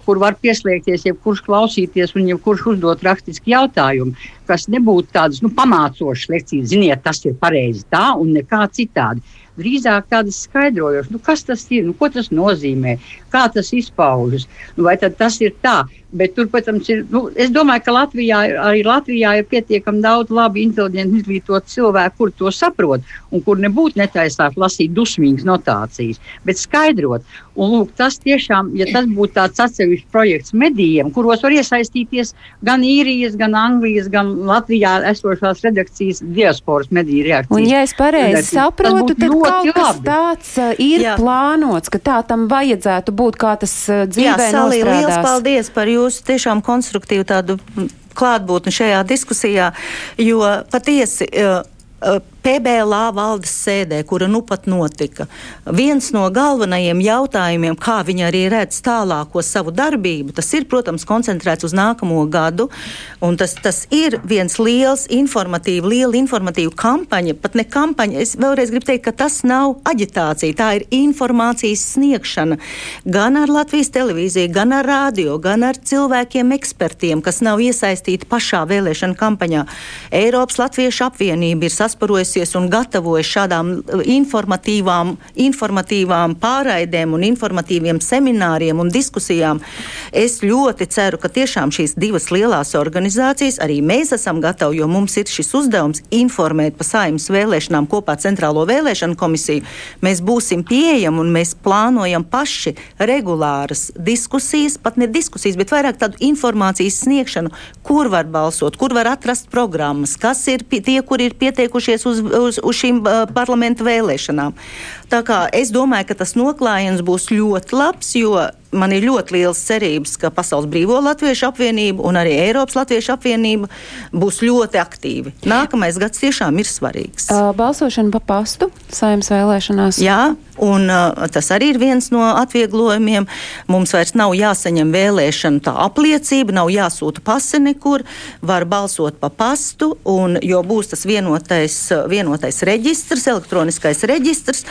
kur var pieslēgties jebkurš klausīties un jebkurš uzdot rakstiski jautājumu, kas nebūtu tādas nu, pamācošas lekcijas. Ziniet, tas ir pareizi tā un nekā citādi. Drīzāk tādas skaidrojošas, nu, kas tas ir, nu, ko tas nozīmē, kā tas izpaužas. Nu, vai tas ir tā? Bet tur, protams, ir. Nu, es domāju, ka Latvijā, arī Latvijā ir pietiekami daudz labi, inteliģenti izglītotu cilvēku, kur to saprot un kur nebūtu netaisāk lasīt dusmīgas notācijas, bet skaidrot. Un, lūk, tas tiešām, ja tas būtu tāds atsevišķs projekts medijiem, kuros var iesaistīties gan īrijas, gan Anglijas, gan Latvijā esošās redakcijas, diasporas mediju reakcijas. Un, ja es pareizi saprotu, tad kaut kas labi. tāds uh, ir Jā. plānots, ka tā tam vajadzētu būt, kā tas uh, Jā, dzīvē Salī, liels nostrādās. paldies par jūsu tiešām konstruktīvu tādu klātbūtni šajā diskusijā, jo patiesi. uh, uh, PBLā valdes sēdē, kura nu pat notika, viens no galvenajiem jautājumiem, kā viņi arī redz tālāko savu darbību, tas ir, protams, koncentrēts uz nākamo gadu. Tas, tas ir viens liels informatīvs, liela informatīva kampaņa, pat ne kampaņa. Es vēlreiz gribu teikt, ka tas nav aģitācija, tā ir informācijas sniegšana gan ar Latvijas televīziju, gan ar radio, gan ar cilvēkiem, ekspertiem, kas nav iesaistīti pašā vēlēšana kampaņā. Eiropas Latviešu apvienība ir sasparojusies un gatavojas šādām uh, informatīvām, informatīvām pārraidēm un informatīviem semināriem un diskusijām. Es ļoti ceru, ka tiešām šīs divas lielās organizācijas, arī mēs esam gatavi, jo mums ir šis uzdevums informēt par saimnes vēlēšanām kopā Centrālo vēlēšanu komisiju. Mēs būsim pieejami un mēs plānojam paši regulāras diskusijas, pat ne diskusijas, bet vairāk tādu informācijas sniegšanu, kur var balsot, kur var atrast programmas, kas ir tie, kur ir pieteikušies uz, uz, uz šīm uh, parlamenta vēlēšanām. Tā kā es domāju, ka tas noklājiens būs ļoti labs, jo man ir ļoti liels cerības, ka Pasaules Brīvo Latviešu apvienība un arī Eiropas Latviešu apvienība būs ļoti aktīvi. Nākamais gads tiešām ir svarīgs. Uh, balsošana pa pastu saimnes vēlēšanās. Jā, un uh, tas arī ir viens no atvieglojumiem. Mums vairs nav jāsaņem vēlēšana tā apliecība, nav jāsūta pase nekur, var balsot pa pastu, un, jo būs tas vienotais, uh, vienotais reģistrs, elektroniskais reģistrs.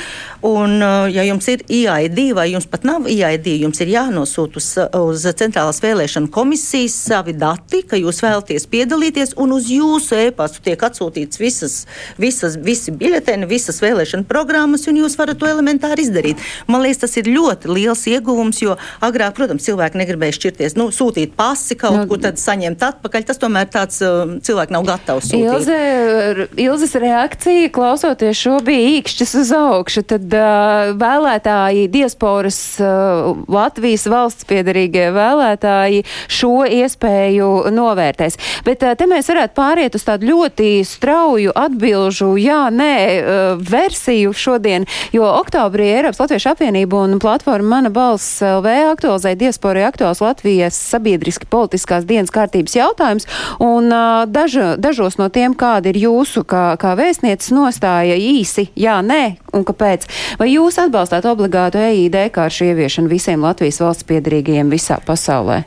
Un, ja jums ir IAID vai jums pat nav IAID, jums ir jānosūta uz, uz Centrālās vēlēšana komisijas savi dati, ka jūs vēlaties piedalīties, un uz jūsu e-pastu tiek atsūtīts visas, visas, visi biļeteni, visas vēlēšana programmas, un jūs varat to elementāri izdarīt. Man liekas, tas ir ļoti liels ieguvums, jo agrāk, protams, cilvēki negribēja šķirties, nu, sūtīt pasi kaut Nu, no, kur, tad saņemt atpakaļ. Tas tomēr tāds uh, cilvēks nav gatavs. sūtīt. Ilze, Ilzes reakcija, klausoties šo, bija īkšķis uz augšu. Tad uh, vēlētāji diasporas uh, Latvijas Latvijas valsts piedarīgie vēlētāji šo iespēju novērtēs. Bet te mēs varētu pāriet uz tādu ļoti strauju atbilžu jā, nē versiju šodien, jo oktobrī Eiropas Latviešu apvienība un platforma Mana balss LV aktualizēja diasporai aktuāls Latvijas sabiedriski politiskās dienas kārtības jautājums, un daža, dažos no tiem, kāda ir jūsu kā, kā vēstnieces nostāja īsi, jā, nē, un kāpēc? Vai jūs atbalstāt obligātu EID kāršu ieviešanu visiem Latvijas valsts piedarīgajiem visā pasaulē?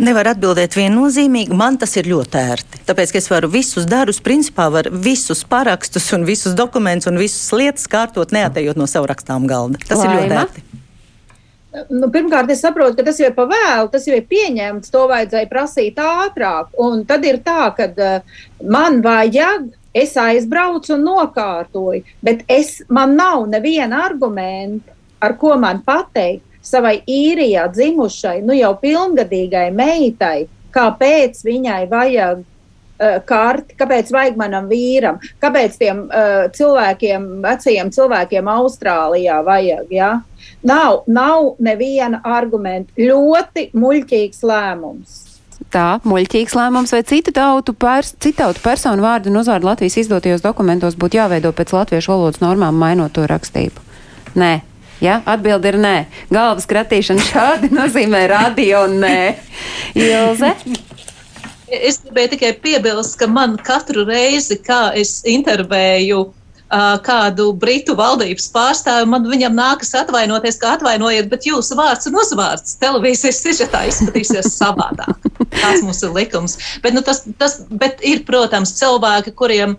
Nevar atbildēt viennozīmīgi. Man tas ir ļoti ērti. Tāpēc, ka es varu visus darbus, principā, var visus parakstus un visus dokumentus un visas lietas kārtot, neatejot no savu rakstām galda. Tas Laima. ir ļoti ērti. Nu, pirmkārt, es saprotu, ka tas jau ir pa vēlu, tas jau ir pieņemts, to vajadzēja prasīt ātrāk. Un tad ir tā, ka uh, man vajag, es aizbraucu un nokārtoju, bet es, man nav neviena argumenta, ar ko man pateikt, savai īrijā dzimušai, nu jau pilngadīgai meitai, kāpēc viņai vajag uh, karti, kāpēc vajag manam vīram, kāpēc tiem uh, cilvēkiem, vecajiem cilvēkiem Austrālijā vajag. Ja? Nav, nav neviena argumenta. Ļoti muļķīgs lēmums. Tā, muļķīgs lēmums vai citu tautu, pers, citu tautu personu vārdu un uzvārdu Latvijas izdotajos dokumentos būtu jāveido pēc latviešu valodas normām, mainot to rakstību? Nē, Ja? Atbilde ir nē. Galvas kratīšana šādi nozīmē radio nē. Ilze? Es gribēju tikai piebilst, ka man katru reizi, kā es intervēju kādu britu valdības pārstāvi, man viņam nākas atvainoties, ka atvainojiet, bet jūsu vārds un uzvārds televīzijas sižetā izskatīsies savādāk. Tas mums ir likums. Bet, nu, tas, tas, bet ir, protams, cilvēki, kuriem,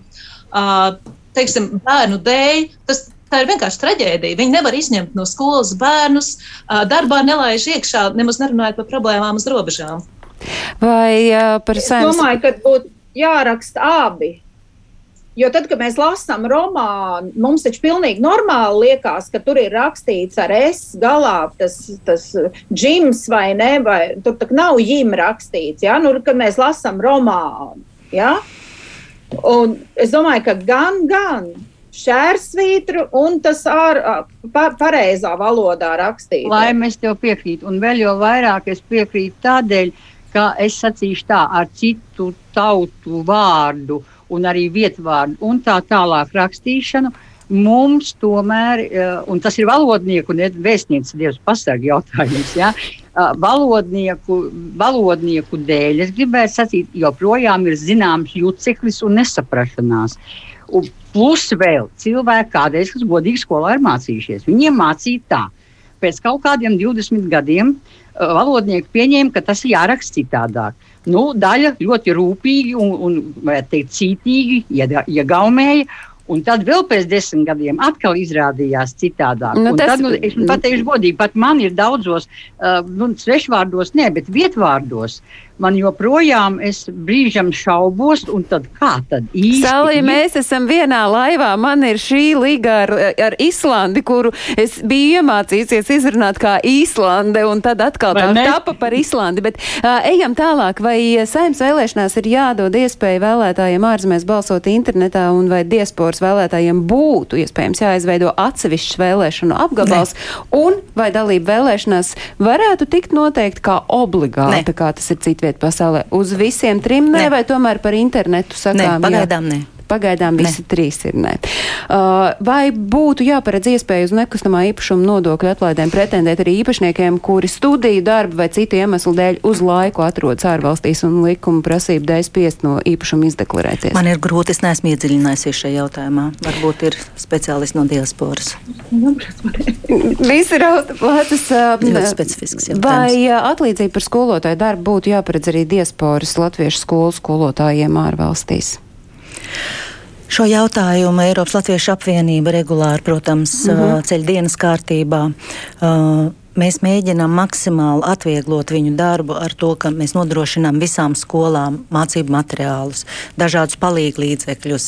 teiksim, bērnu dēļ, tas Tā ir vienkārši traģēdija. Viņi nevar izņemt no skolas bērnus, darbā nelaiž iekšā, nemaz nerunājot par problēmām uz robežām. Vai uh, par saimnes? Es domāju, ka būtu jāraksta abi. Jo tad, kad mēs lasām romānu, mums taču pilnīgi normāli liekas, ka tur ir rakstīts ar es galā tas, tas džims vai ne, vai tur tak nav jim rakstīts, ja, nu, kad mēs lasām romānu, ja. Un es domāju, ka gan, gan šērsvītru un tas ar pa, pareizā valodā rakstīt. Lai mēs tev piekrītu, un vēl jau vairāk es piekrītu tādēļ, ka es sacīšu tā ar citu tautu vārdu un arī vietvārdu un tā tālāk rakstīšanu. Mums tomēr, un tas ir valodnieku un vēstnieces dievs pasargi jautājums, ja? valodnieku, valodnieku dēļ es gribētu sacīt, joprojām ir zināms juceklis un nesaprašanās. Un plus vēl cilvēki kādreiz, kas godīgi skolā ir mācījušies. Viņiem mācīja tā. Pēc kaut kādiem 20 gadiem uh, valodnieki pieņēma, ka tas ir jāraksta citādāk. Nu, daļa ļoti rūpīgi un, un teikt, cītīgi iegaumēja, Un tad vēl pēc desmit gadiem atkal izrādījās citādāk. Nu, tas... tad, nu, es pateikšu godīgi, pat man ir daudzos, uh, nu, svešvārdos, ne, bet vietvārdos. Uh, man joprojām es brīžam šaubos, un tad kā tad īsti? Salī, mēs esam vienā laivā, man ir šī līga ar, ar Islandi, kuru es biju iemācījusies izrunāt kā Īslande, un tad atkal tā mēs... tapa par Islandi, bet uh, ejam tālāk, vai saimnes vēlēšanās ir jādod iespēja vēlētājiem ārzemēs balsot internetā, un vai diasporas vēlētājiem būtu iespējams jāizveido atsevišķs vēlēšanu apgabals, ne. un vai dalība vēlēšanās varētu tikt noteikti kā obligāta, kā tas ir citviet aiziet pasaulē? Uz visiem trim ne, ne. vai tomēr par internetu sakām? Ne, pagaidām jā? ne. Pagaidām visi ne. trīs ir nē. Uh, vai būtu jāparedz iespēja uz nekustamā īpašuma nodokļu atlaidēm pretendēt arī īpašniekiem, kuri studiju darbu vai citu iemeslu dēļ uz laiku atrodas ārvalstīs un likuma prasību dēļ spiest no īpašuma izdeklarēties? Man ir grūti, es neesmu iedziļinājusies šajā jautājumā. Varbūt ir speciālisti no diasporas. Visi rauta plātas. Ļoti specifisks jautājums. Vai atlīdzība par skolotāju darbu būtu jāparedz arī diasporas latviešu skolu skolotājiem ārvalstīs? Šo jautājumu Eiropas Latviešu apvienība regulāri, protams, mm -hmm. ceļ dienas kārtībā. Mēs mēģinām maksimāli atvieglot viņu darbu ar to, ka mēs nodrošinām visām skolām mācību materiālus, dažādus palīglīdzekļus,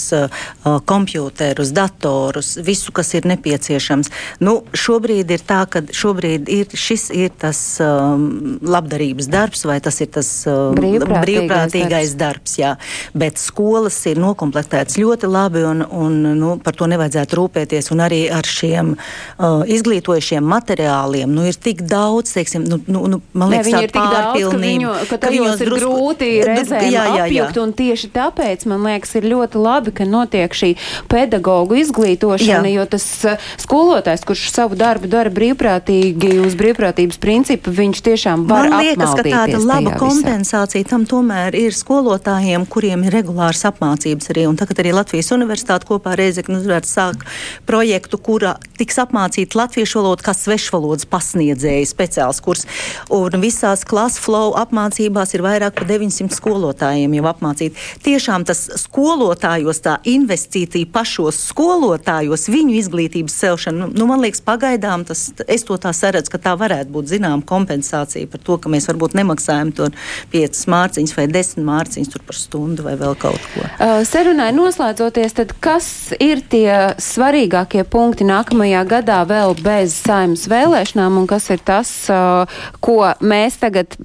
kompjūterus, datorus, visu, kas ir nepieciešams. Nu, šobrīd ir tā, ka šobrīd ir, šis ir tas um, labdarības darbs vai tas ir tas um, brīvprātīgais, brīvprātīgais darbs. darbs jā. Bet skolas ir nokomplektētas ļoti labi un, un nu, par to nevajadzētu rūpēties. Un arī ar šiem uh, izglītojušiem materiāliem nu, ir tik daudz, teiksim, nu, nu, nu man liekas, Nē, viņi ir tik daudz, ka, viņu, ka ka viņos ir drusku- grūti reizēm jā, jā, jā. apjukt, un tieši tāpēc, man liekas, ir ļoti labi, ka notiek šī pedagoģu izglītošana, Jā. jo tas uh, skolotājs, kurš savu darbu dara brīvprātīgi uz brīvprātības principu, viņš tiešām var Man liekas, ka tāda laba kompensācija tam tomēr ir skolotājiem, kuriem ir regulāras apmācības arī. Un tagad arī Latvijas Universitāte kopā ar Reizeknu uzvērts sāk projektu, kurā tiks apmācīta latviešu valoda kā svešvalodas pasniedzēja speciāls kurs. Un visās klases flow apmācībās ir vairāk par 900 skolotājiem jau apmācīti. Tiešām tas skolotājos tā investīcija pašos skolotājos, viņu izglītības celšana, nu, nu, man liekas, pagaidām tas, es to tā saredzu, ka tā varētu būt zinām kompensācija par to, ka mēs varbūt nemaksājam to 5 mārciņas vai 10 mārciņas tur par stundu vai vēl kaut ko. Uh, Sarunai noslēdzoties, tad kas ir tie svarīgākie punkti nākamajā gadā vēl bez saimnes vēlēšanām un kas ir tas, ko mēs tagad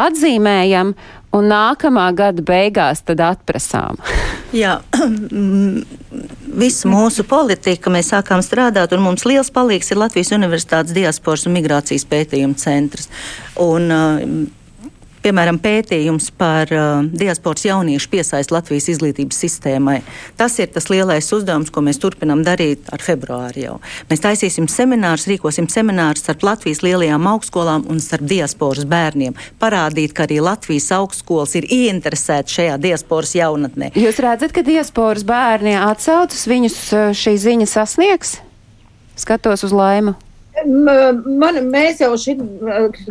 atzīmējam un nākamā gada beigās tad atprasām? Jā, visu mūsu politiku mēs sākām strādāt, un mums liels palīgs ir Latvijas Universitātes diasporas un migrācijas pētījuma centrs. Un, uh, Piemēram, pētījums par uh, diasporas jauniešu piesaisti Latvijas izglītības sistēmai. Tas ir tas lielais uzdevums, ko mēs turpinām darīt ar februāru jau. Mēs taisīsim seminārus, rīkosim seminārus starp Latvijas lielajām augstskolām un starp diasporas bērniem. Parādīt, ka arī Latvijas augstskolas ir ieinteresētas šajā diasporas jaunatnē. Jūs redzat, ka diasporas bērni atsaucas, viņus uh, šī ziņa sasniegs? Skatos uz laimu. Man, mēs jau šit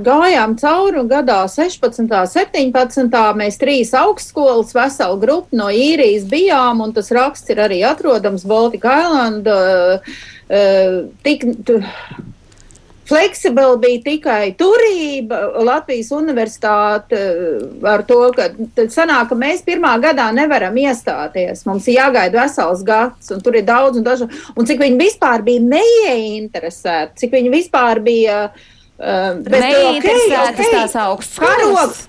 gājām cauri un gadā 16. 17. mēs trīs augstskolas veselu grupu no īrijas bijām, un tas raksts ir arī atrodams Baltika Island. Uh, tik, tu, Fleksibili bija tikai turība, Latvijas universitāte eh, ar to, ka sanāk, ka mēs pirmā gadā nevaram iestāties. Mums ir jāgaida vesels gads, un tur ir daudz un dažādi. Un cik viņi vispār bija neieinteresēti, cik viņi vispār bija. Uh, Neinteresētas tās augstskolas. Karogs,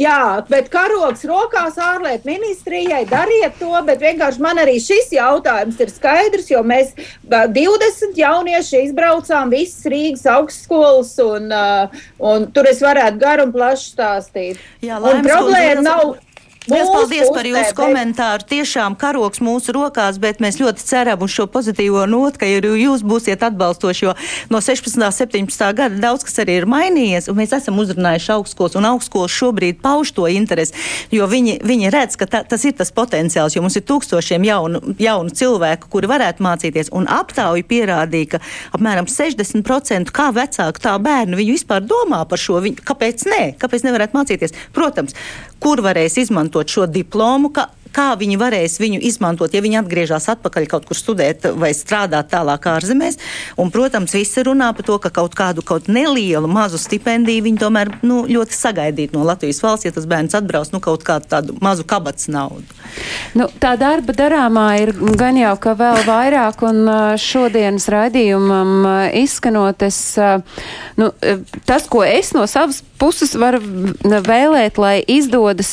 Jā, bet karogs rokās ārlietu ministrijai dariet to, bet vienkārši man arī šis jautājums ir skaidrs, jo mēs ā, 20 jaunieši izbraucām visas Rīgas augstskolas, un, ā, un tur es varētu garu un plašu stāstīt. Jā, un problēma nav. Liels paldies par jūsu komentāru. Tiešām karoks mūsu rokās, bet mēs ļoti ceram uz šo pozitīvo notu, ka jūs būsiet atbalstoši, jo no 16. un 17. gada daudz kas arī ir mainījies, un mēs esam uzrunājuši augstskolas, un augstskolas šobrīd pauž to interesi, jo viņi, viņi redz, ka ta, tas ir tas potenciāls, jo mums ir tūkstošiem jaunu, jaunu cilvēku, kuri varētu mācīties, un aptauja pierādīja, ka apmēram 60% kā vecāku, tā bērnu, viņi vispār domā par šo, viņi, kāpēc nē, kāpēc nevarētu mācīties. Protams, kur varēs izmantot šo diplomu, ka, kā viņi varēs viņu izmantot, ja viņi atgriežas atpakaļ kaut kur studēt vai strādāt tālāk ārzemēs. Un, protams, visi runā par to, ka kaut kādu kaut nelielu mazu stipendiju viņi tomēr nu, ļoti sagaidītu no Latvijas valsts, ja tas bērns atbrauc nu, kaut kādu tādu mazu kabats naudu. Nu, tā darba darāmā ir gan jau, ka vēl vairāk, un šodienas raidījumam izskanot, es, nu, tas, ko es no savas puses varu vēlēt, lai izdodas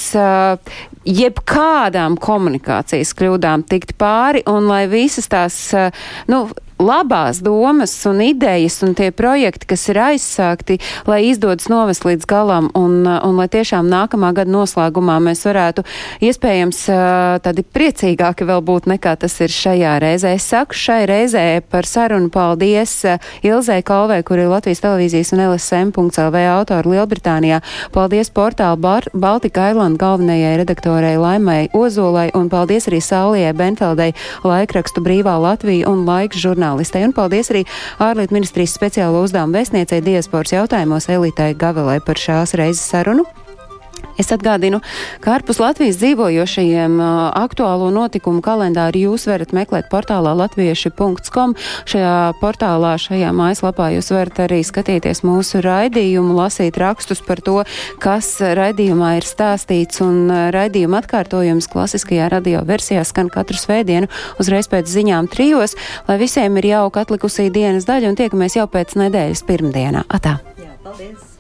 jebkādām komunikācijas kļūdām tikt pāri, un lai visas tās, ā, nu, labās domas un idejas un tie projekti, kas ir aizsākti, lai izdodas novest līdz galam un, uh, un lai tiešām nākamā gada noslēgumā mēs varētu iespējams uh, tādi priecīgāki vēl būt nekā tas ir šajā reizē. Es saku šai reizē par sarunu paldies uh, Ilzē Kalvē, kur ir Latvijas televīzijas un LSM.lv autori Lielbritānijā. Paldies portāla Bar Baltika Island galvenajai redaktorei Laimai Ozolai un paldies arī Saulijai Benfeldei laikrakstu Brīvā Latvija un laiks žurnālistei. Un paldies arī ārlietu ministrijas speciālo uzdevumu vēstniecei diasporas jautājumos Elitai Gavelai par šās reizes sarunu. Es atgādinu, ka ārpus Latvijas dzīvojošajiem aktuālo notikumu kalendāru jūs varat meklēt portālā latvieši.com. Šajā portālā, šajā mājaslapā jūs varat arī skatīties mūsu raidījumu, lasīt rakstus par to, kas raidījumā ir stāstīts, un raidījuma atkārtojums klasiskajā radio versijā skan katru svētdienu uzreiz pēc ziņām trijos, lai visiem ir jauka atlikusī dienas daļa, un tiekamies jau pēc nedēļas pirmdienā. Atā! Jā, paldies!